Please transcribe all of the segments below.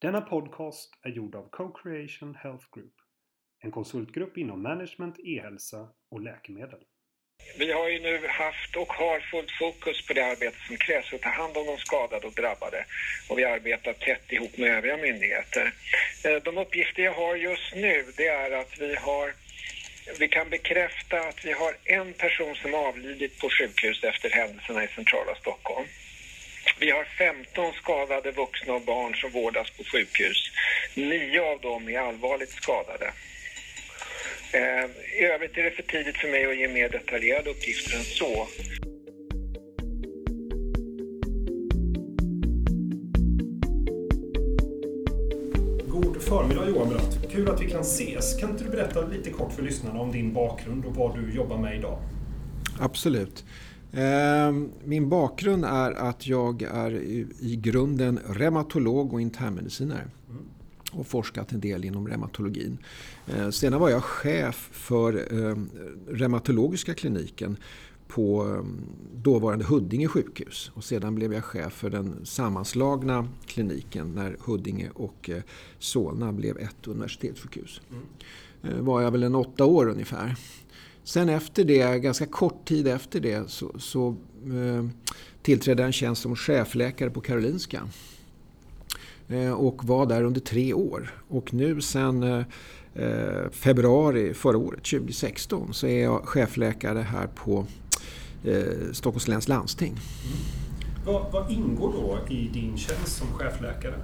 Denna podcast är gjord av Co-Creation Health Group, en konsultgrupp inom management, e-hälsa och läkemedel. Vi har ju nu haft och har fullt fokus på det arbete som krävs för att ta hand om de skadade och drabbade och vi arbetar tätt ihop med övriga myndigheter. Eh, de uppgifter jag har just nu det är att vi har vi kan bekräfta att vi har en person som avlidit på sjukhus efter händelserna i centrala Stockholm. Vi har 15 skadade vuxna och barn som vårdas på sjukhus. Nio av dem är allvarligt skadade. Eh, I övrigt är det för tidigt för mig att ge mer detaljerade uppgifter än så. God förmiddag Johan Brandt. Kul att vi kan ses. Kan inte du berätta lite kort för lyssnarna om din bakgrund och vad du jobbar med idag? Absolut. Ehm, min bakgrund är att jag är i grunden reumatolog och internmedicinare. Och forskat en del inom reumatologin. Ehm, sedan var jag chef för ehm, reumatologiska kliniken på dåvarande Huddinge sjukhus. Och sedan blev jag chef för den sammanslagna kliniken när Huddinge och eh, Solna blev ett universitetssjukhus. Mm. var jag väl en åtta år ungefär. Sen efter det, ganska kort tid efter det, så, så eh, tillträdde jag en tjänst som chefläkare på Karolinska. Eh, och var där under tre år. Och nu sen eh, eh februari förra året, 2016, så är jag chefläkare här på eh, Stockholms läns landsting. Mm. Vad, vad, ingår då i din tjänst som chefläkare?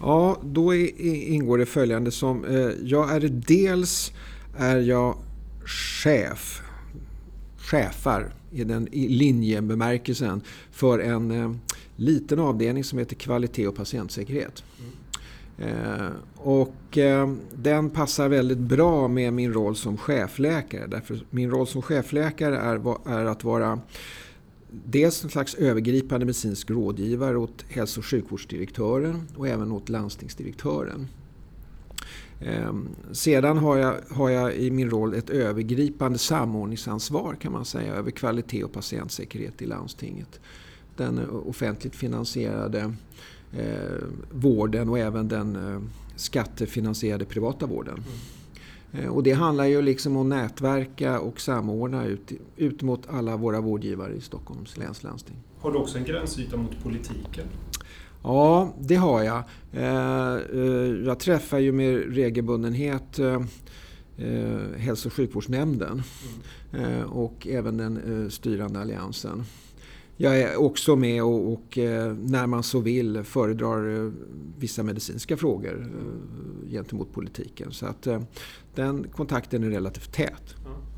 Ja, då är, ingår det följande som, eh, jag är dels är jag chef, chefar i den i linjebemärkelsen för en eh, liten avdelning som heter kvalitet och patientsäkerhet. Mm. Eh, och eh, den passar väldigt bra med min roll som chefläkare. Därför min roll som chefläkare är, är att vara dels en slags övergripande medicinsk rådgivare åt hälso och sjukvårdsdirektören och även åt landstingsdirektören. Ehm, sedan har jag, har jag i min roll ett övergripande samordningsansvar kan man säga över kvalitet och patientsäkerhet i landstinget. Den offentligt finansierade eh, vården och även den eh, skattefinansierade privata vården. Mm. Eh, och det handlar ju liksom om att nätverka och samordna ut, ut mot alla våra vårdgivare i Stockholms läns landsting. Har du också en gränsyta mot politiken? Ja, det har jag. Eh, eh, jag träffar ju med regelbundenhet eh, hälso och sjukvårdsnämnden och även den styrande alliansen. Jag är också med och, och när man så vill föredrar vissa medicinska frågor gentemot politiken. Så att den kontakten är relativt tät.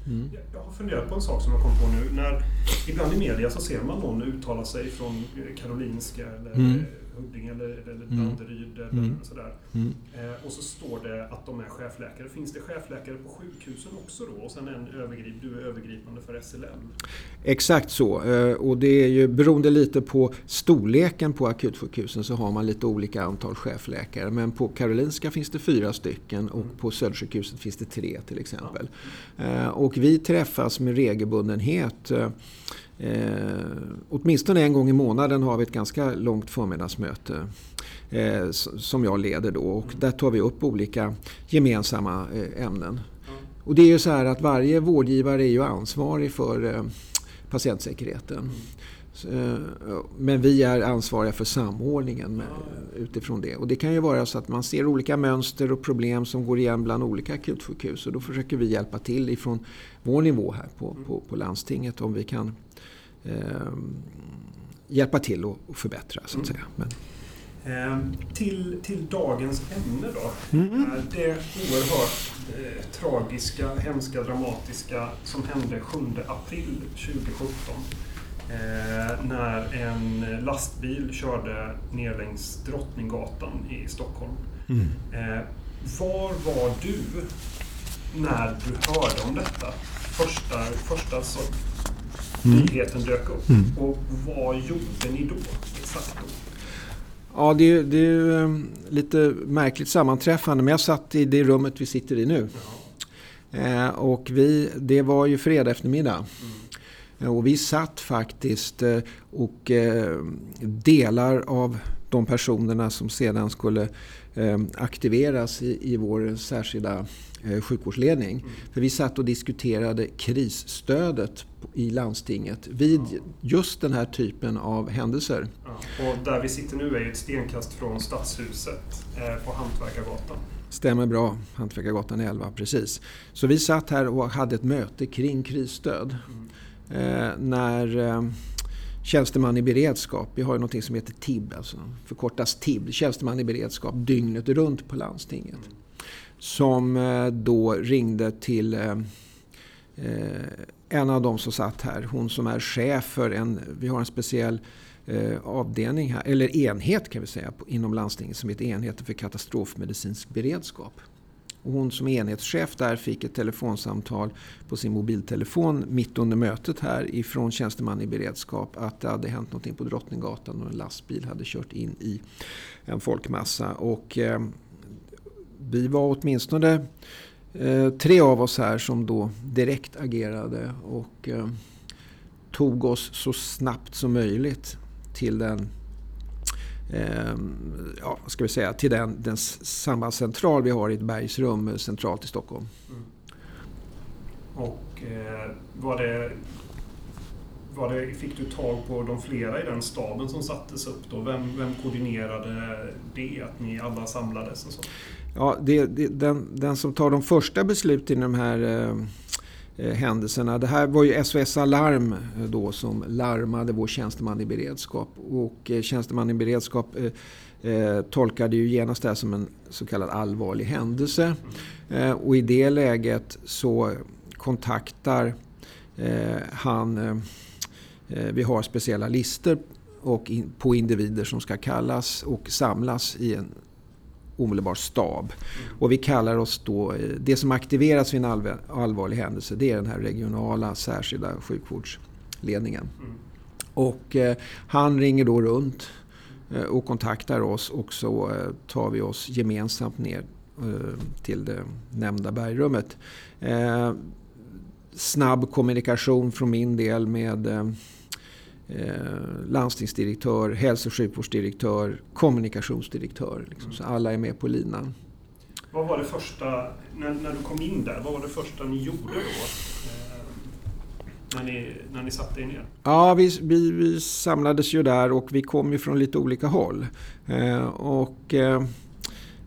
Mm. Jag har funderat på en sak som jag kom på nu. När, ibland i media så ser man någon uttala sig från Karolinska eller mm. Huddinge eller, eller mm. Danderyd eller mm. sådär. Mm. Eh, och så står det att de är chefläkare. Finns det chefläkare på sjukhusen också då? Och sen en övergrip, du är övergripande för SLM? Exakt så. Eh, och det är ju beroende lite på storleken på akutsjukhusen så har man lite olika antal chefläkare. Men på Karolinska finns det fyra stycken och mm. på Södersjukhuset finns det tre till exempel. Ja. Eh, och vi träffas med regelbundenhet eh, åtminstone en gång i månaden har vi ett ganska långt förmiddagsmöte eh, som jag leder då och där tar vi upp olika gemensamma eh, ämnen. Och det är ju så här att varje vårdgivare är ju ansvarig för eh, patientsäkerheten. Eh, men vi är ansvariga för samordningen med, eh, utifrån det. Och det kan ju vara så att man ser olika mönster och problem som går igen bland olika akutsjukhus. Och då försöker vi hjälpa till ifrån vår nivå här på, på, på landstinget om vi kan hjälpa till och, och förbättra så att säga. Men, Eh, till, till dagens ämne då. Mm. Det oerhört eh, tragiska, hemska, dramatiska som hände 7 april 2017. Eh, när en lastbil körde ner längs Drottninggatan i Stockholm. Mm. Eh, var var du när du hörde om detta? Första, första så mm. Nyheten dök upp. Mm. Och vad gjorde ni då? Exakt då? Ja, det är, det är um, lite märkligt sammanträffande. Men jag satt i det rummet vi sitter i nu. Eh, och vi, det var ju fredag eftermiddag. Mm. Och vi satt faktiskt eh, och eh, delar av de personerna som sedan skulle eh, aktiveras i, i vår särskilda eh, sjukvårdsledning. Mm. För vi satt och diskuterade krisstödet i landstinget vid just den här typen av händelser. Ja. Och där vi sitter nu är ett stenkast från Stadshuset eh, på Hantverkargatan. Stämmer bra, Hantverkargatan 11, precis. Så vi satt här och hade ett möte kring krisstöd. Mm. Eh, när eh, tjänsteman i beredskap, vi har ju något som heter TIB, alltså förkortas TIB, tjänsteman i beredskap dygnet runt på landstinget. Som eh, då ringde till eh, eh, en av de som satt här, hon som är chef för en, vi har en speciell avdelning här, eller enhet kan vi säga inom landstinget som heter enheten för katastrofmedicinsk beredskap. Och hon som enhetschef där fick ett telefonsamtal på sin mobiltelefon mitt under mötet här ifrån tjänsteman i beredskap att det hade hänt någonting på Drottninggatan och en lastbil hade kört in i en folkmassa. Och eh, vi var åtminstone eh, tre av oss här som då direkt agerade och eh, tog oss så snabbt som möjligt till den eh, ja, ska vi säga, till den, den sambandscentral vi har i ett bergsrum centralt i Stockholm. Mm. Och eh, var det, var det, fick du tag på de flera i den staben som sattes upp då? Vem, vem koordinerade det, att ni alla samlades? Och så? Ja, det, det, den, den som tar de första besluten i de här eh, Eh, Eh, händelserna. Det här var ju SOS Alarm eh, då som larmade vår tjänsteman i beredskap. Och eh, tjänsteman i beredskap eh, tolkade ju genast det här som en så kallad allvarlig händelse. Eh, och i det läget så kontaktar eh, han, vi har speciella listor och in, på individer som ska kallas och samlas i en omedelbar stab. Och vi kallar oss då, eh, det som aktiveras vid en allvarlig händelse det är den här regionala särskilda sjukvårdsledningen. Mm. Och eh, han ringer då runt eh, och kontaktar oss och så eh, tar vi oss gemensamt ner till det nämnda bergrummet. Snabb kommunikation från min del med eh, landstingsdirektör, hälso och sjukvårdsdirektör, kommunikationsdirektör. Liksom, så alla är med på linan. Vad var det första, när, när du kom in där, vad var det första ni gjorde då? Eh, när, ni, när ni satte er ner? Ja, vi, vi, vi, samlades ju där och vi kom ju från lite olika håll. Eh, och... Eh,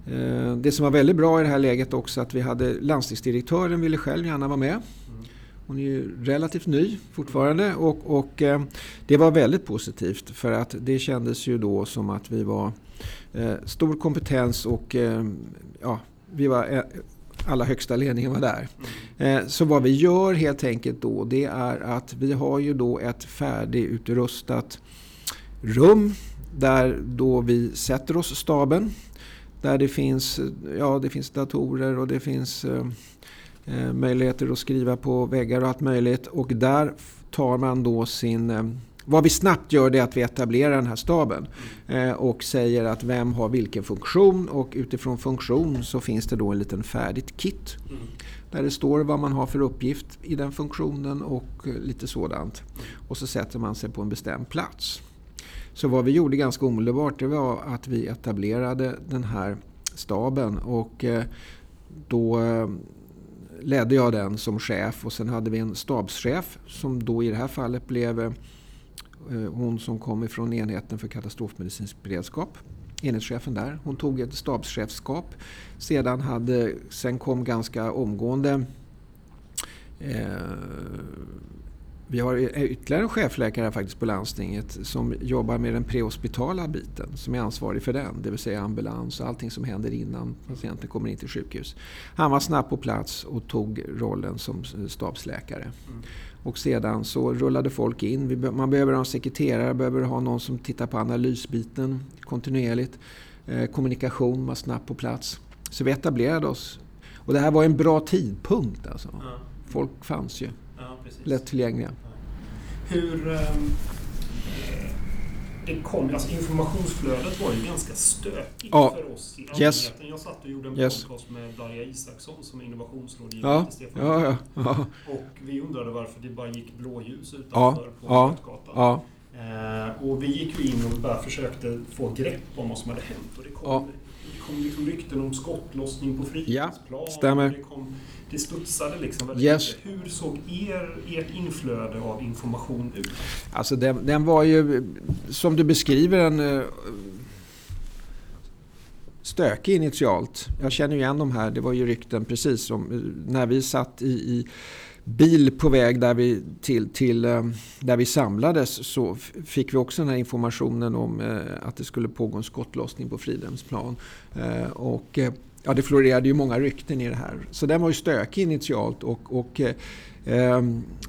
eh det som var väldigt bra i det här läget också att vi hade landstingsdirektören ville själv gärna vara med. Hon är ju relativt ny fortfarande och, och eh, det var väldigt positivt för att det kändes ju då som att vi var eh, stor kompetens och eh, ja, vi var alla högsta ledningen var där. Eh, så vad vi gör helt enkelt då det är att vi har ju då ett färdigutrustat rum där då vi sätter oss staben. Där det finns, ja, det finns datorer och det finns eh, möjligheter att skriva på väggar och allt möjligt. Och där tar man då sin... Eh, vad vi snabbt gör det är att vi etablerar den här staben eh, och säger att vem har vilken funktion och utifrån funktion så finns det då en liten färdigt kit. Mm. Där det står vad man har för uppgift i den funktionen och eh, lite sådant. Och så sätter man sig på en bestämd plats. Så vad vi gjorde ganska omedelbart det var att vi etablerade den här staben och eh, då eh, ledde jag den som chef och sen hade vi en stabschef som då i det här fallet blev eh, hon som kom ifrån enheten för katastrofmedicinsk beredskap. Enhetschefen där. Hon tog ett stabschefskap. Sedan, hade, sen kom ganska omgående eh, vi har ytterligare en chefläkare faktiskt på landstinget som jobbar med den prehospitala biten, som är ansvarig för den, det vill säga ambulans och allting som händer innan patienten kommer in till sjukhus. Han var snabbt på plats och tog rollen som stabsläkare. Mm. Och sedan så rullade folk in. Man behöver ha en sekreterare, behöver ha någon som tittar på analysbiten kontinuerligt. Eh, kommunikation var snabbt på plats. Så vi etablerade oss. Och det här var en bra tidpunkt alltså. Mm. Folk fanns ju lättillgängliga. Hur... Eh, det kom, alltså informationsflödet var ju ganska stökigt ja. för oss i allmänheten. Yes. Jag satt och gjorde en yes. podcast med Darja Isaksson som är innovationsrådgivare ja. till Stefan ja, ja, ja. Och vi undrade varför det bara gick blåljus utanför ja. på ja. Ja. Eh, och vi gick ju in och bara försökte få grepp om vad som hade hänt. Och det kom, Ja. det kom liksom rykten om skottlossning på fritidsplan. stämmer. Det, kom, det studsade liksom väldigt Yes. Hur såg er, ert inflöde av information ut? Alltså den, den var ju, som du beskriver den, eh, stökig initialt. Jag känner igen de här, det var ju rykten precis som eh, när vi satt i, i bil på väg där vi, till, till eh, där vi samlades så fick vi också den här informationen om att det skulle pågå en skottlossning på Fridhemsplan. Och, ja, det florerade ju många rykten i det här. Så den var ju stökig initialt och, och eh,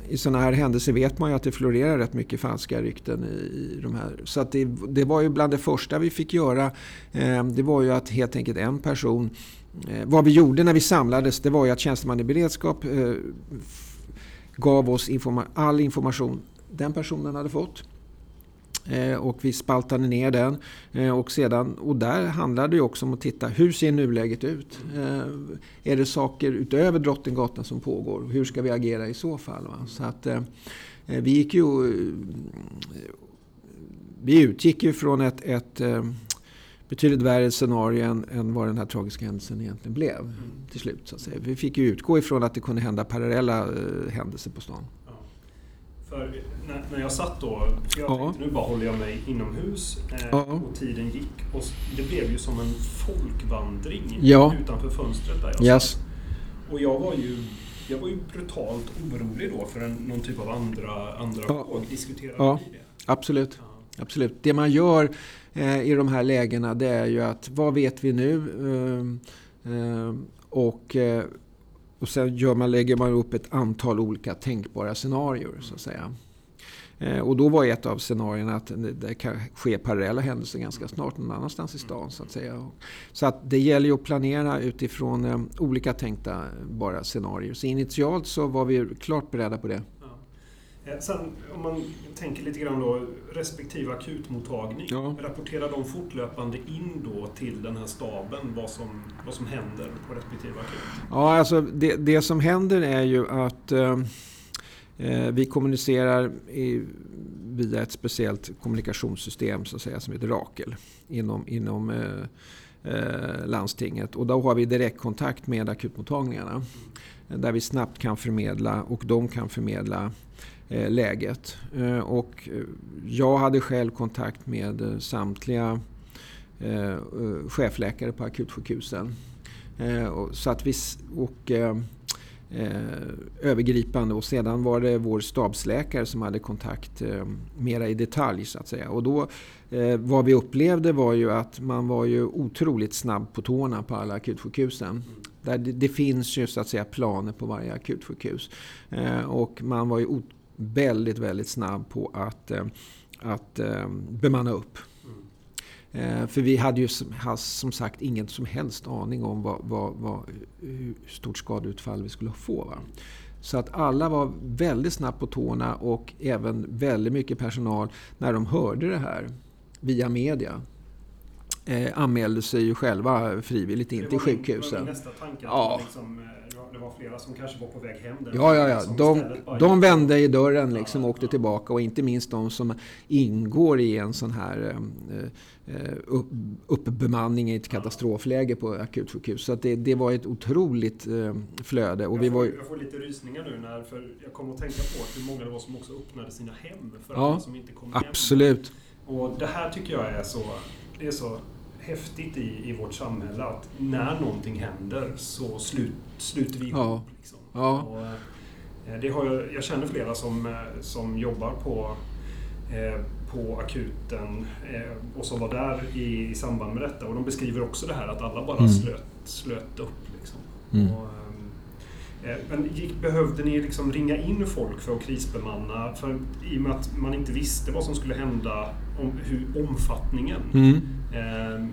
I sådana här händelser vet man ju att det florerar rätt mycket falska rykten i, i de här. Så att det, det var ju bland det första vi fick göra. Eh, det var ju att helt enkelt en person... Eh, vad vi gjorde när vi samlades det var ju att tjänsteman i beredskap eh, gav oss informa- all information den personen hade fått. Eh, och vi spaltade ner den. Eh, och, sedan, och där handlar det också om att titta, hur ser nuläget ut? Eh, är det saker utöver Drottninggatan som pågår? Hur ska vi agera i så fall? Va? Så att, vi gick ju... Vi utgick ju från ett, ett betydligt värre scenario än, än vad den här tragiska händelsen egentligen blev till slut. Så att säga. Vi fick ju utgå ifrån att det kunde hända parallella händelser på stan. För när, när jag satt då, för jag Ja. tänkte nu bara håller jag mig inomhus eh, Ja. och tiden gick. Och det blev ju som en folkvandring Ja. utanför fönstret där jag Yes. satt. Och jag var ju, jag var ju brutalt orolig då för en, någon typ av andra, andra Ja. våg. Diskuterade Ja. ni det? Absolut. Ja. Absolut. Det man gör eh, i de här lägena det är ju att vad vet vi nu? Ehm, ehm, och, eh, och sen gör man, lägger man upp ett antal olika tänkbara scenarier så att säga. Eh, och då var ett av scenarierna att det, kan ske parallella händelser ganska snart någon annanstans i stan så att säga. Så att det gäller ju att planera utifrån eh, olika tänkta bara scenarier. Så initialt så var vi klart beredda på det. Eh, Sen om man tänker lite grann då, respektive akutmottagning. Ja. Rapporterar de fortlöpande in då till den här staben vad som, vad som händer på respektive akut? Ja, alltså det, det som händer är ju att eh, eh, vi kommunicerar i, via ett speciellt kommunikationssystem så att säga, som heter Rakel inom, inom eh, eh, landstinget. Och då har vi direktkontakt med akutmottagningarna där vi snabbt kan förmedla och de kan förmedla Eh, läget. Eh, och eh, jag hade själv kontakt med samtliga chefläkare på akutsjukhusen. Så att vi, och, övergripande och sedan var det vår stabsläkare som hade kontakt eh, mera i detalj så att säga. Och då, eh, vad vi upplevde var ju att man var ju otroligt snabb på tårna på alla akutsjukhusen. Där det, det finns ju så att säga planer på varje akutsjukhus. Eh, och man var ju väldigt, väldigt snabb på att, eh, att eh, bemanna upp. Eh, För vi hade ju som, sagt ingen som helst aning om vad, vad, vad, hur stort skadeutfall vi skulle få. Va? Så att alla var väldigt snabbt på tårna och även väldigt mycket personal när de hörde det här via media. Eh, anmälde sig ju själva frivilligt in till min- Det var sjukhusen. min nästa tanke. Ja. liksom, var- flera som kanske var på väg hem. Ja, ja, ja. De, de vände i dörren liksom och Ja, åkte ja. tillbaka. Och inte minst de som ingår i en sån här eh, eh, upp, uppbemanning i ett katastrofläge på akutsjukhus. Så det, det var ett otroligt eh, flöde. Och jag, vi får, var, jag får lite rysningar nu när, för jag kommer att tänka på hur många det var som också öppnade sina hem för Ja, alla som inte kom hem. absolut. Och det här tycker jag är så, det är så häftigt i, i vårt samhälle att när någonting händer så slut, sluter vi ihop. Ja. Liksom. Ja. Och, eh, det har jag, jag känner flera som, eh, som jobbar på, eh, på akuten eh, och som var där i, i samband med detta. Och de beskriver också det här att alla bara Mm. slöt, slöt upp. Liksom. Mm. Och, eh, men gick, behövde ni liksom ringa in folk för att krisbemanna? För, I och med att man inte visste vad som skulle hända, om, hur omfattningen. Mm. Eh,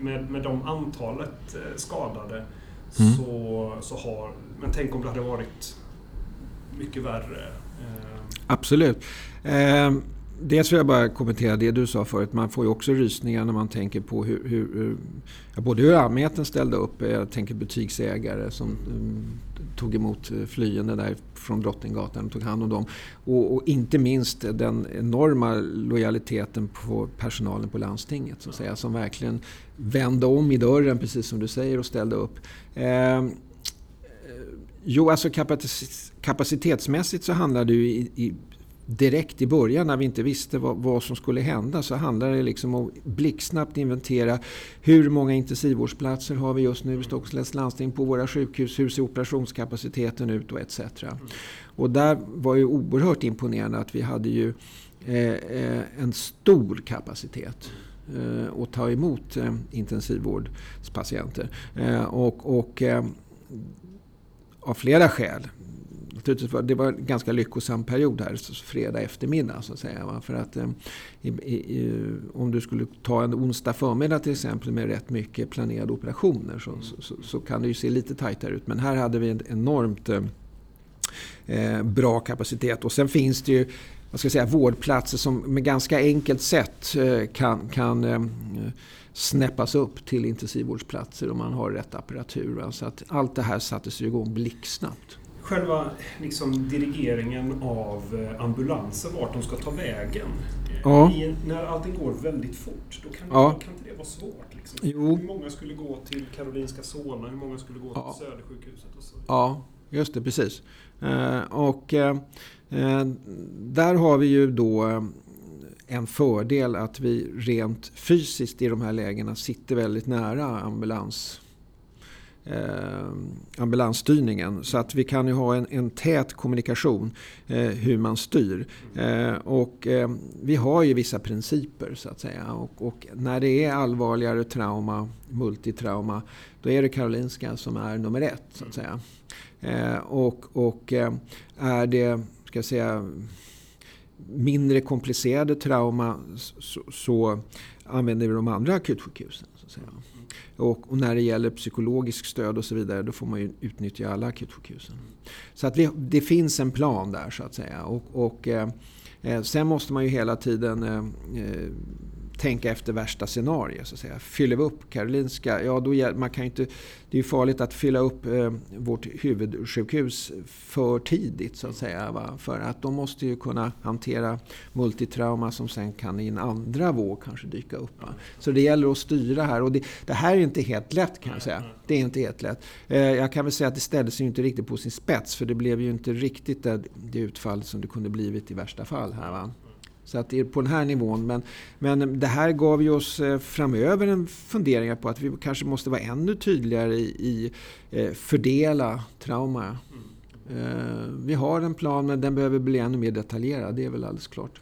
med, med de antalet eh, skadade Mm. så, så har... Men tänk om det hade varit mycket värre. Eh, Absolut. Dels vill jag bara kommentera det du sa förut. Man får ju också rysningar när man tänker på hur, hur både hur allmänheten ställde upp. Jag tänker butiksägare som um, tog emot eh, flyende där från Drottninggatan och tog hand om dem. Och, och, inte minst den enorma lojaliteten på personalen på landstinget så att säga, som verkligen vände om i dörren, precis som du säger, och ställde upp. Ehm, eh, jo, alltså kapacitetsmässigt så handlar det ju i, i direkt i början när vi inte visste vad, vad, som skulle hända så handlade det liksom om att blixtsnabbt inventera hur många intensivvårdsplatser har vi just nu i Stockholms läns landsting på våra sjukhus, hur ser operationskapaciteten ut och etc. Och där var ju oerhört imponerande att vi hade ju eh, eh, en stor kapacitet eh, att ta emot eh, intensivvårdspatienter. Eh, och, och eh, av flera skäl det var en ganska lyckosam period här, fredag eftermiddag så att säga. För att eh, i, i, om du skulle ta en onsdag förmiddag till exempel med rätt mycket planerade operationer så, så, så kan det ju se lite tajtare ut. Men här hade vi en enormt eh, eh, bra kapacitet. Och sen finns det ju vad ska jag säga, vårdplatser som med ganska enkelt sätt eh, kan, kan eh, snäppas upp till intensivvårdsplatser om man har rätt apparatur. Så att allt det här sattes igång blixtsnabbt själva liksom, dirigeringen av eh, ambulanser, vart de ska ta vägen. Ja. I, när allting går väldigt fort, då kan, ja. kan inte det vara svårt. Liksom. Jo. Hur många skulle gå till Karolinska Solna, hur många skulle gå ja. till Södersjukhuset? Och så. Ja, just det, precis. Eh, och eh, eh där har vi ju då eh, en fördel att vi rent fysiskt i de här lägena sitter väldigt nära ambulans eh, ambulansstyrningen. Så att vi kan ju ha en, en tät kommunikation eh, hur man styr. Eh, och eh, vi har ju vissa principer så att säga. Och, och, när det är allvarligare trauma, multitrauma, då är det Karolinska som är nummer ett så att säga. Eh, och och eh, är det, ska jag säga, mindre komplicerade trauma så, så använder vi de andra akutsjukhusen. Så att säga. Och, och, när det gäller psykologiskt stöd och så vidare då får man ju utnyttja alla akutsjukhusen. Så att vi, det finns en plan där så att säga. Och, och eh, eh sen måste man ju hela tiden eh, eh tänka efter värsta scenario. Så att säga. Fyller vi upp Karolinska, ja då man kan inte, det är farligt att fylla upp eh, vårt huvudsjukhus för tidigt så att säga. Va? För att de måste ju kunna hantera multitrauma som sen kan i en andra våg kanske dyka upp. Va? Så det gäller att styra här och det, det, här är inte helt lätt kan jag säga. Det är inte helt lätt. Eh, jag kan väl säga att det ställdes ju inte riktigt på sin spets för det blev ju inte riktigt det, det utfall som det kunde blivit i värsta fall här. Va? Så att det är på den här nivån. Men, men det här gav ju oss eh, framöver en fundering på att vi kanske måste vara ännu tydligare i, i eh, fördela trauma. Mm. Eh, vi har en plan men den behöver bli ännu mer detaljerad. Det är väl alldeles klart.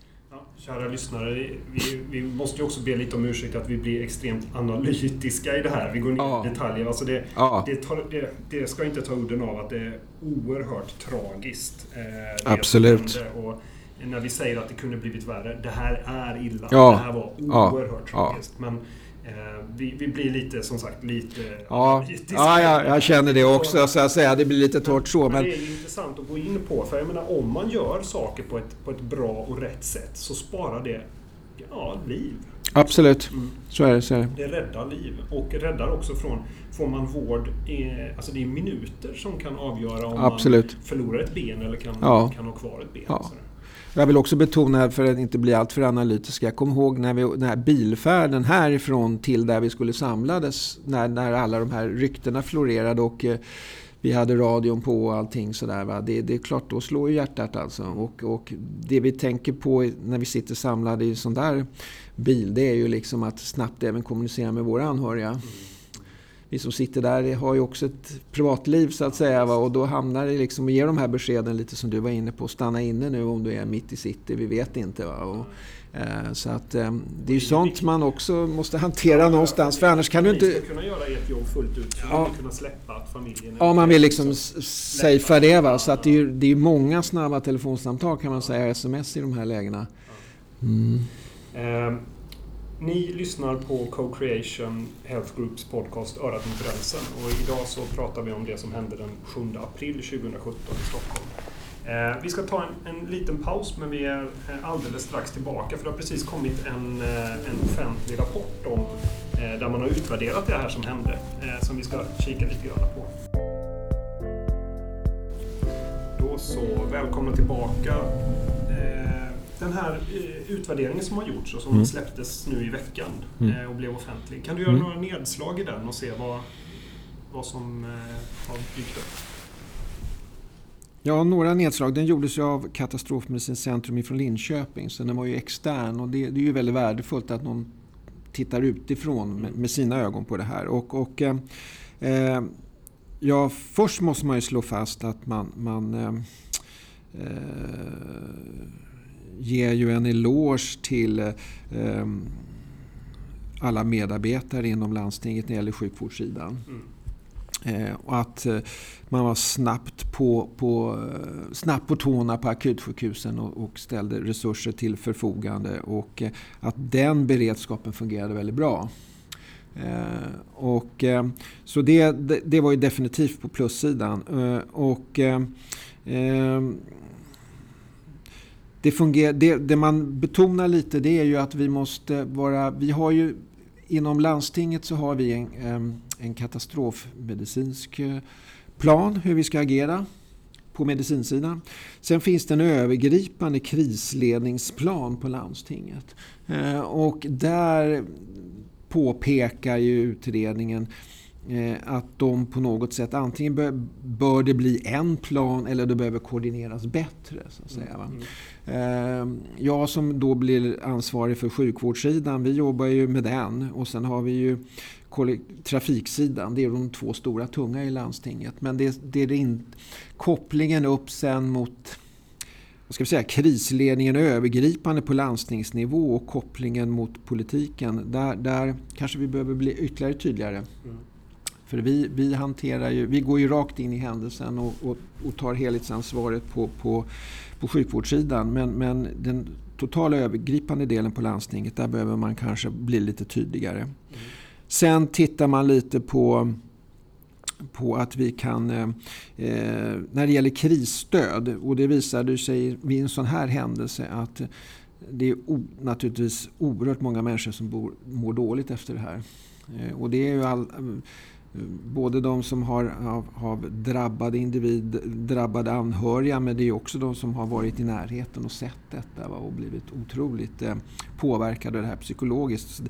Kära lyssnare, vi, vi, måste ju också be lite om ursäkt att vi blir extremt analytiska i det här. Vi går ner ja. i detaljer. Alltså det, ja. det, tar, det, det, ska inte ta udden av att det är oerhört tragiskt. Eh, Absolut när vi säger att det kunde blivit värre. Det här är illa. Ja. Det här var oerhört ja. tragiskt. Men eh, vi, vi, blir lite, som sagt, lite... Ja, ja jag, jag känner det också, så att säga. Det blir lite torrt så. Men, men det är intressant att gå in på. För jag menar, om man gör saker på ett, på ett bra och rätt sätt så sparar det ja, liv. Absolut, mm. så är det. Så är det. det räddar liv och räddar också från Får man vård, alltså det är minuter som kan avgöra om Absolut. man förlorar ett ben eller kan, ja. kan ha kvar ett ben. Ja. Jag vill också betona, för att inte bli alltför analytisk, jag kommer ihåg när vi, den här bilfärden härifrån till där vi skulle samlades, när, när alla de här ryktena florerade och eh, vi hade radion på och allting sådär. Va? Det, det är klart, då slår ju hjärtat alltså. Och, och det vi tänker på när vi sitter samlade i en sån där bil, det är ju liksom att snabbt även kommunicera med våra anhöriga. Mm vi som sitter där har ju också ett privatliv så att säga. Va? Och då hamnar det liksom att ge de här beskeden lite som du var inne på. Stanna inne nu om du är mitt i city. Vi vet inte. Va? Och, eh, så att eh, det är ju sånt man också måste hantera ja, någonstans. För annars kan du inte... Ni ska kunna göra ert jobb fullt ut. Så ja. kunna släppa att familjen... Ja, man vill liksom safea det. Va? Så att det är ju det är många snabba telefonsamtal kan man säga. Sms i de här lägena. Mm. Ni lyssnar på Co-Creation Health Groups podcast Örat mot rälsen och idag så pratar vi om det som hände den 7 april 2017 i Stockholm. Eh, vi ska ta en, en, liten paus men vi är eh, alldeles strax tillbaka för det har precis kommit en, eh, en offentlig rapport om eh, där man har utvärderat det här som hände som vi ska kika lite grann på. Då så, välkomna tillbaka. Den här utvärderingen som har gjorts och som mm. släpptes nu i veckan mm. och blev offentlig. Kan du göra mm. några nedslag i den och se vad, vad som har dykt upp? Ja, några nedslag. Den gjordes ju av Katastrofmedicinskt centrum från Linköping så den var ju extern och det, det är ju väldigt värdefullt att någon tittar utifrån med, med sina ögon på det här. Och, och eh, eh ja, först måste man ju slå fast att man, man eh, eh, ger ju en eloge till eh, alla medarbetare inom landstinget när det gäller sjukvårdssidan. Mm. Eh, och att eh, man var snabbt på, på, eh, snabbt på tårna på akutsjukhusen och, och ställde resurser till förfogande. Och att den beredskapen fungerade väldigt bra. Och, så det, det, det var ju definitivt på plussidan. Och, det, fungerar, det, det, man betonar lite det är ju att vi måste vara... Vi har ju, inom landstinget så har vi en en katastrofmedicinsk eh, plan hur vi ska agera på medicinsidan. Sen finns det en övergripande krisledningsplan på landstinget. Eh, och där påpekar ju utredningen att de på något sätt antingen bör, bör det bli en plan eller det behöver koordineras bättre. Så att säga, mm. Jag som då blir ansvarig för sjukvårdssidan, vi jobbar ju med den och sen har vi ju trafiksidan. Det är de två stora tunga i landstinget. Men det, det är in, kopplingen upp sen mot vad ska vi säga, krisledningen övergripande på landstingsnivå och kopplingen mot politiken. Där, där kanske vi behöver bli ytterligare tydligare. Mm. För vi, vi, hanterar ju, vi går ju rakt in i händelsen och, och, och tar helhetsansvaret på, på, på sjukvårdssidan. Men, men den totala övergripande delen på landstinget, där behöver man kanske bli lite tydligare. Mm. Sen tittar man lite på på att vi kan, eh, eh när det gäller krisstöd, och det visade sig vid en sån här händelse att det är o, naturligtvis oerhört många människor som bor, mår dåligt efter det här. Eh, och det är ju all, både de som har av drabbade individ, drabbade anhöriga men det är också de som har varit i närheten och sett detta va, och blivit otroligt eh, påverkade av det här psykologiskt.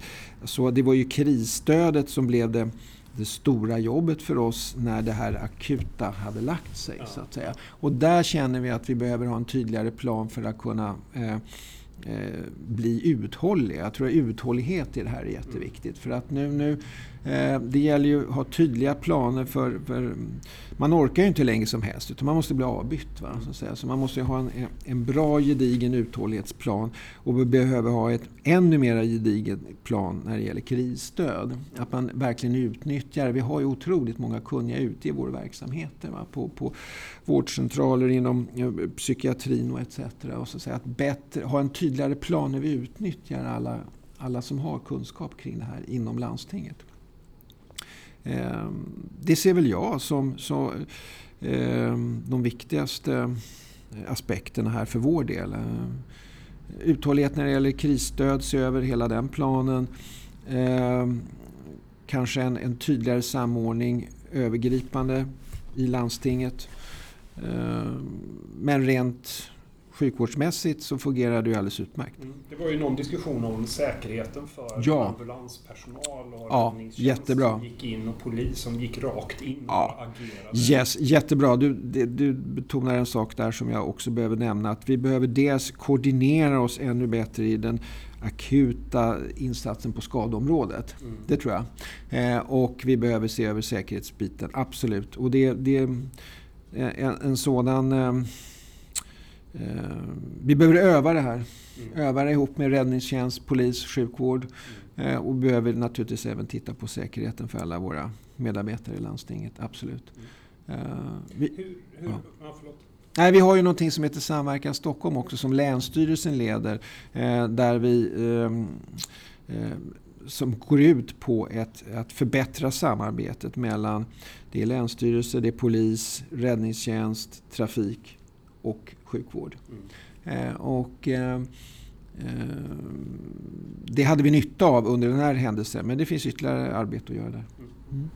Så det var ju krisstödet som blev det, det stora jobbet för oss när det här akuta hade lagt sig. Ja. så att säga. Och där känner vi att vi behöver ha en tydligare plan för att kunna eh, eh, bli uthållig. Jag tror att uthållighet i det här är jätteviktigt. För att nu, nu eh, det gäller ju att ha tydliga planer för, för, Man orkar ju inte längre som helst utan man måste bli avbytt. Va, så, att säga. så man måste ha en, en bra gedigen uthållighetsplan och vi behöver ha ett ännu mer gedigen plan när det gäller krisstöd. Att man verkligen utnyttjar, vi har ju otroligt många kunniga ute i våra verksamheter. Va, på, på vårdcentraler inom psykiatrin och etc. Och så att, säga, att bättre, ha en tydligare plan vi utnyttjar alla, alla som har kunskap kring det här inom landstinget. Eh, det ser väl jag som, som eh, de viktigaste aspekterna här för vår del. Ehm, uthållighet när det gäller krisstöd, se över hela den planen. Ehm, kanske en, en tydligare samordning övergripande i landstinget. Ehm, men rent sjukvårdsmässigt så fungerar det ju alldeles utmärkt. Mm. Det var ju någon diskussion om säkerheten för ja. ambulanspersonal och ja, jättebra. som gick in och polis som gick rakt in ja. och agerade. Yes, jättebra. Du, du betonar en sak där som jag också behöver nämna. Att vi behöver dels koordinera oss ännu bättre i den akuta insatsen på skadeområdet. Mm. Det tror jag. Eh, och vi behöver se över säkerhetsbiten, absolut. Och det, det en, en sådan eh, Eh, vi behöver öva det här. Öva det ihop med räddningstjänst, polis, sjukvård. Mm. och behöver naturligtvis även titta på säkerheten för alla våra medarbetare i landstinget. Absolut. Uh, vi, hur, hur, ja. Nej, vi har ju någonting som heter Samverkan Stockholm också som Länsstyrelsen leder. Eh, där vi ehm, eh, som går ut på ett, att förbättra samarbetet mellan det är länsstyrelse, det är polis, räddningstjänst, trafik och sjukvård. Mm. och det hade vi nytta av under den här händelsen men det finns ytterligare arbete att göra där. Mm.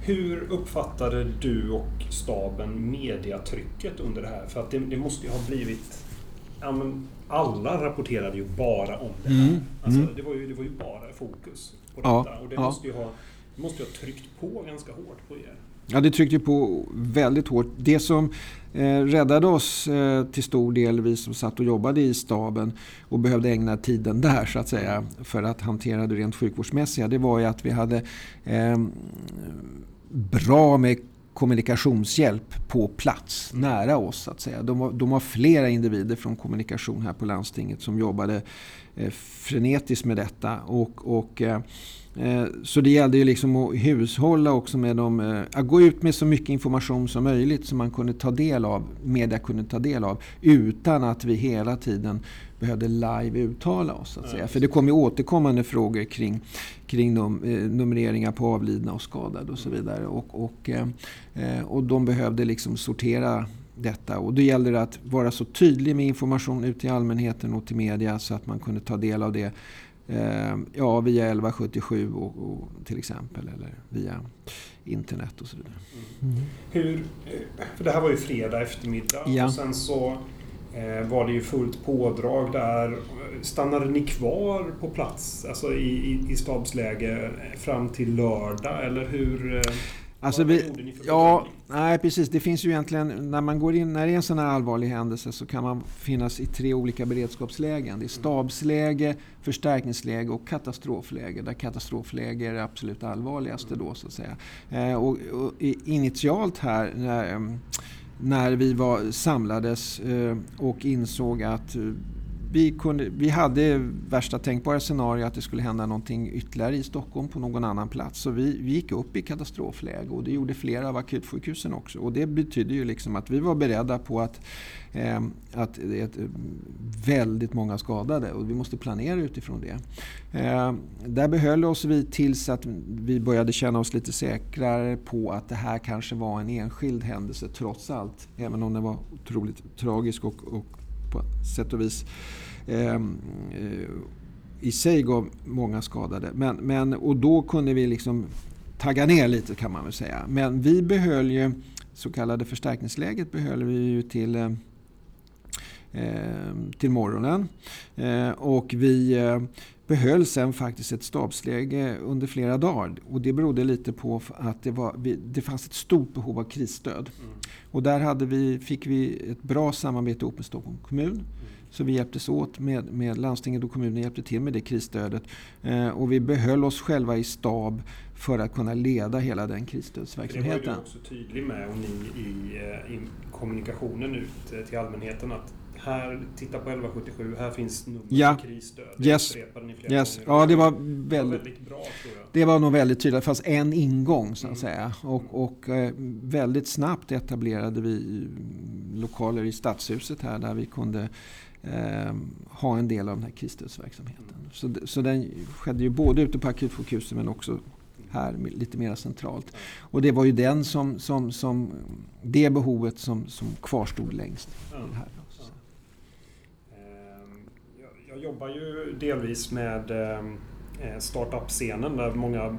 Hur uppfattade du och staben mediatrycket under det här? För att det, det måste ju ha blivit... Ja, alla rapporterade ju bara om det här. Mm. Alltså, mm. det, var ju, det var ju bara fokus på detta. Ja. Och det ja. måste ju ha, måste ju ha tryckt på ganska hårt på er. Ja, det tryckte på väldigt hårt. Det som eh, räddade oss eh, till stor del, vi som satt och jobbade i staben och behövde ägna tiden där så att säga för att hantera det rent sjukvårdsmässiga, det var ju att vi hade eh, bra med kommunikationshjälp på plats, nära oss. Så att säga. De, var, de var flera individer från kommunikation här på landstinget som jobbade eh, frenetiskt med detta. Och, och eh så det gällde ju liksom att hushålla också med dem, eh, att gå ut med så mycket information som möjligt som man kunde ta del av, media kunde ta del av, utan att vi hela tiden behövde live uttala oss. Så att säga. För det kom ju återkommande frågor kring, kring de, eh, numreringar på avlidna och skadade och så vidare. Och, och, eh, eh, och de behövde liksom sortera detta. Och då gäller det att vara så tydlig med information ut till allmänheten och till media så att man kunde ta del av det eh, ja, via 1177 och, och, till exempel eller via internet och så vidare. Mm. Hur, för det här var ju fredag eftermiddag ja. och sen så eh, var det ju fullt pådrag där. Stannade ni kvar på plats, alltså i, i, i stabsläge fram till lördag eller hur? Eh, alltså vi, ja, nej precis. Det finns ju egentligen, när man går in, när det är en sån här allvarlig händelse så kan man finnas i tre olika beredskapslägen. Det är stabsläge, förstärkningsläge och katastrofläge. Där katastrofläge är det absolut allvarligaste då så att säga. Eh, och, och, initialt här, när, eh, när vi var, samlades eh, och insåg att eh, vi, kunde, vi hade värsta tänkbara scenario att det skulle hända någonting ytterligare i Stockholm på någon annan plats. Så vi, vi gick upp i katastrofläge och det gjorde flera av akutsjukhusen också. Och det betyder ju liksom att vi var beredda på att, eh, att det är väldigt många skadade och vi måste planera utifrån det. Eh, där behöll oss vi tills att vi började känna oss lite säkrare på att det här kanske var en enskild händelse trots allt. Även om den var otroligt tragisk och, och på sätt och vis ehm, eh, i sig gav många skadade. Men, men, och då kunde vi liksom tagga ner lite kan man väl säga. Men vi behöll ju så kallade förstärkningsläget behöll vi ju till eh, ehm, till morgonen. Eh, och vi eh, behöll sen faktiskt ett stabsläge under flera dagar. Och det berodde lite på att det, var, det fanns ett stort behov av krisstöd. Mm. Och där hade vi, fick vi ett bra samarbete ihop med Stockholms kommun. Mm. Så vi hjälptes åt med, med landstinget och kommunen hjälpte till med det krisstödet. Eh, och vi behöll oss själva i stab för att kunna leda hela den krisstödsverksamheten. Det var du också tydlig med och ni i, eh, i kommunikationen ut eh, till allmänheten att här, titta på 1177, här finns nummer ja. krisstöd. Yes. yes. Ja, det var väldigt, det var väldigt bra tror jag. Det var nog väldigt tydligt. Det fanns en ingång så att mm. säga. Och, och eh, väldigt snabbt etablerade vi lokaler i Stadshuset här där vi kunde eh, ha en del av den här krisstödsverksamheten. Mm. Så, så den skedde ju både ute på akutsjukhuset men också här lite mer centralt. Och det var ju den som, som, som det behovet som, som kvarstod längst. Mm. Här jag jobbar ju delvis med eh, eh, startup-scenen där många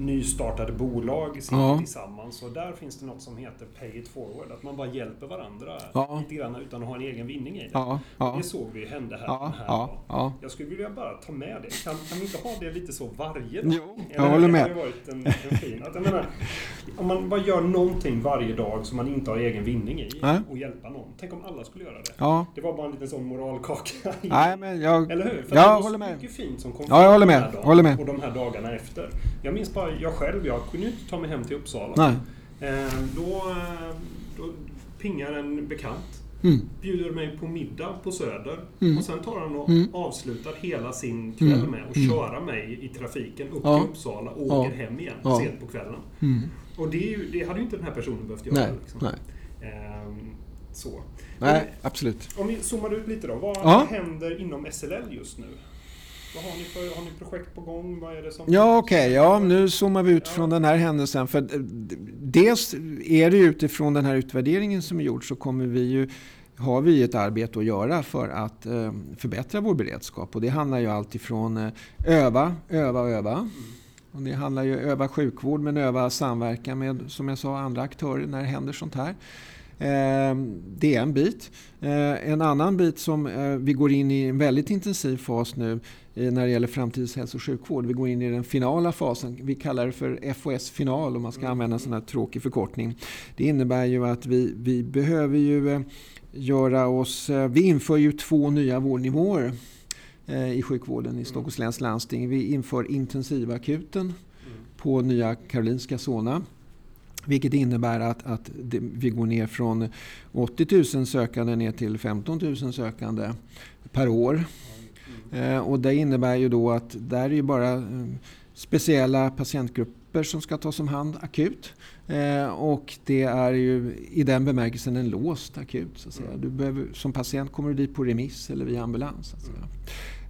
nystartade bolag sitter ja. tillsammans. Och där finns det något som heter Pay it forward. Att man bara hjälper varandra ja. lite grann utan att ha en egen vinning i det. Ja. Ja. Det såg vi hände här. Ja. här ja. Jag skulle vilja bara ta med det. Kan, kan vi inte ha det lite så varje dag? Jo, jag håller med. Det varit en, en fin, att, menar, om man bara gör någonting varje dag som man inte har egen vinning i och hjälpa någon. Tänk om alla skulle göra det. Ja. Det var bara en liten sån moralkaka. Nej, men jag, Eller hur? För jag det håller med. mycket fint som kom ja, jag håller med. Dagen, håller med. Och de här dagarna efter. Jag minns bara jag själv, jag kunde ju inte ta mig hem till Uppsala. Nej. Eh, då, då pingar en bekant. Mm. Bjuder mig på middag på Söder. Mm. Och sen tar han och mm. avslutar hela sin kväll mm. med att mm. köra mig i trafiken upp ja. till Uppsala och åker ja. hem igen ja. sent på kvällen. Mm. Och det, ju, det, hade ju inte den här personen behövt göra. Nej. Liksom. Nej. Eh, så. Nej, om, absolut. Om vi zoomar ut lite då. Vad händer inom SLL just nu? Vad har ni för har ni projekt på gång? Vad är det som... Ja, okej. Okay, ja, nu zoomar vi ut ja. från den här händelsen. För dels är det utifrån den här utvärderingen som är gjord så kommer vi ju har vi ett arbete att göra för att eh, förbättra vår beredskap. Och det handlar ju alltifrån eh, öva, öva, öva. Och det handlar ju öva sjukvård men öva samverkan med, som jag sa, andra aktörer när det händer sånt här. Det är en bit. En annan bit som vi går in i en väldigt intensiv fas nu när det gäller framtidens hälso och sjukvård. Vi går in i den finala fasen. Vi kallar det för FOS final om man ska använda en sån här tråkig förkortning. Det innebär ju att vi, vi behöver ju göra oss... Vi inför ju två nya vårdnivåer i sjukvården i Stockholms läns landsting. Vi inför intensivakuten på Nya Karolinska Solna. Vilket innebär att, att det, vi går ner från 80 000 sökande ner till 15 000 sökande per år. Eh, och det innebär ju då att där är ju bara eh, speciella patientgrupper som ska tas om hand akut. Eh, och det är ju i den bemärkelsen en låst akut. Så att säga. Du behöver, som patient kommer du dit på remiss eller via ambulans. Så att säga.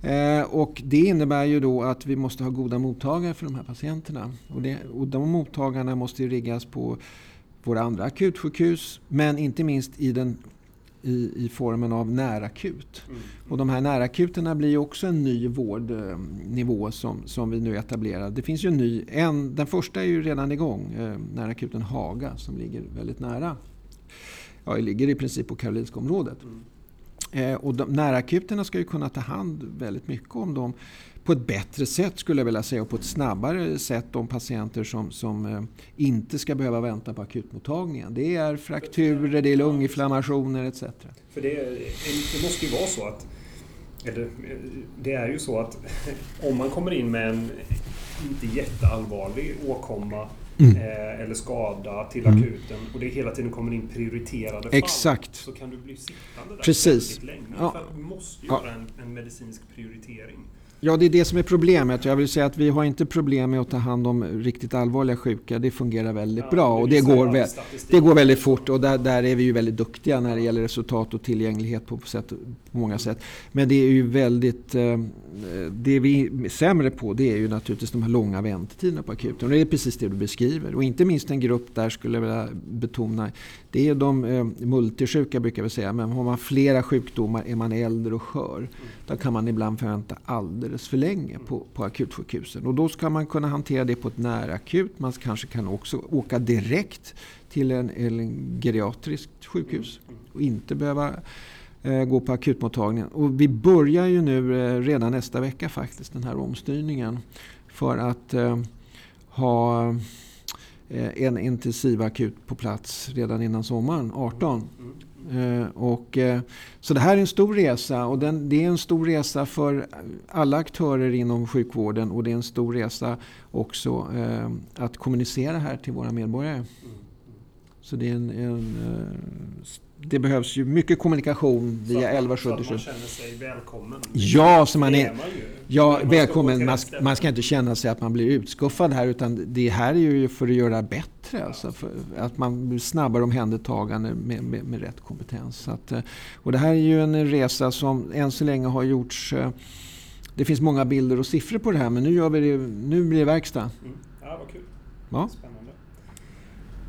Eh, och det innebär ju då att vi måste ha goda mottagare för de här patienterna. Och, det, och de mottagarna måste riggas på våra andra akutsjukhus men inte minst i, den, i, i formen av närakut. Mm. Och de här närakuterna blir ju också en ny vårdnivå som, som vi nu etablerar. Det finns ju en ny, en, den första är ju redan igång, eh, närakuten Haga som ligger väldigt nära. Ja, det ligger i princip på Karolinska området. Mm. Eh, och de, närakuterna ska ju kunna ta hand väldigt mycket om dem på ett bättre sätt skulle jag vilja säga och på ett snabbare sätt De patienter som, som eh, inte ska behöva vänta på akutmottagningen. Det är frakturer, det är lunginflammationer etc. För det, det måste ju vara så att eller, det är ju så att om man kommer in med en inte jätteallvarlig åkomma mm. eh, eller skada till mm. akuten och det hela tiden kommer in prioriterade fall. Exakt. Så kan du bli sittande där Precis. väldigt länge. Ja. För att du måste göra ja. en, en medicinsk prioritering. Ja, det är det som är problemet. Jag vill säga att vi har inte problem med att ta hand om riktigt allvarliga sjuka. Det fungerar väldigt ja, bra och det går, vä det går väldigt fort. Och där, där, är vi ju väldigt duktiga när det gäller resultat och tillgänglighet på, sätt, på många sätt. Men det är ju väldigt... Eh, det vi är sämre på det är ju naturligtvis de här långa väntetiderna på akuten. Och det är precis det du beskriver. Och inte minst en grupp där skulle jag vilja betona. Det är de eh, multisjuka brukar vi säga. Men har man flera sjukdomar, är man äldre och skör. Då kan man ibland förvänta alldeles för länge på, på akutsjukhusen. Och då ska man kunna hantera det på ett närakut. Man kanske kan också åka direkt till en, en geriatriskt sjukhus och inte behöva eh, gå på akutmottagningen. Och vi börjar ju nu eh, redan nästa vecka faktiskt den här omstyrningen för att eh, ha en intensivakut på plats redan innan sommaren, 18. Eh, och, eh, så det här är en stor resa och den, det är en stor resa för alla aktörer inom sjukvården och det är en stor resa också eh, att kommunicera här till våra medborgare. Så det är en, en det behövs ju mycket kommunikation via 1177. Så att man känner sig välkommen. Ja, så man är, är man ja, välkommen. Man, man, ska inte känna sig att man blir utskuffad här utan det här är ju för att göra bättre. Ja. Alltså att man blir snabbare omhändertagande med, med, med rätt kompetens. Att, eh, och det här är ju en resa som än så länge har gjorts eh, det finns många bilder och siffror på det här men nu, gör vi det, nu blir det verkstad. Mm. Ja, vad kul. Ja. Spännande.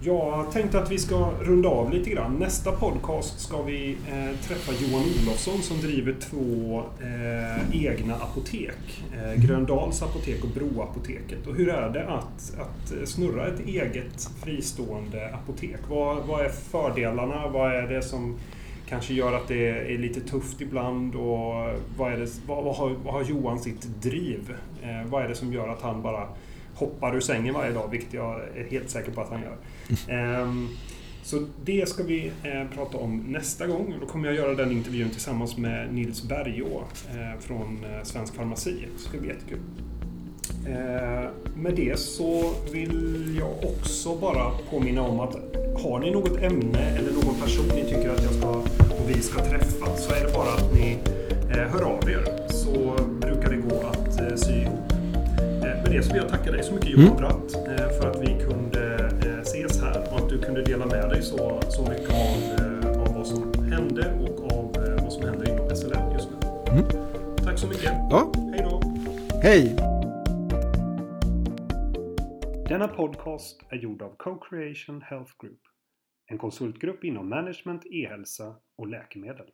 Jag tänkte att vi ska runda av lite grann. Nästa podcast ska vi eh, träffa Johan Olofsson som driver två eh, egna apotek. Eh, Gröndals apotek och Broapoteket. Och hur är det att, att snurra ett eget fristående apotek? Vad, vad är fördelarna? Vad är det som kanske gör att det är lite tufft ibland? Och vad, är det, vad, vad, har, vad har Johan sitt driv? Eh, vad är det som gör att han bara hoppar ur sängen varje dag, vilket jag är helt säker på att han gör. Um, så det ska vi eh, prata om nästa gång. Då kommer jag göra den intervjun tillsammans med Nils Bergå eh, från eh, Svensk Farmaci. Det ska bli jättekul. Eh, med det så vill jag också bara påminna om att har ni något ämne eller någon person ni tycker att jag ska och vi ska träffa så är det bara att ni hör av er med det så vill jag tacka dig så mycket Johan mm. Bratt eh, för att vi kunde eh, ses här och att du kunde dela med dig så, så mycket av, eh, av vad som hände och av vad som händer inom SLM just nu. Mm. Tack så mycket. Ja. Hej då. Hej. Denna podcast är gjord av Co-Creation Health Group. En konsultgrupp inom management, e-hälsa och läkemedel.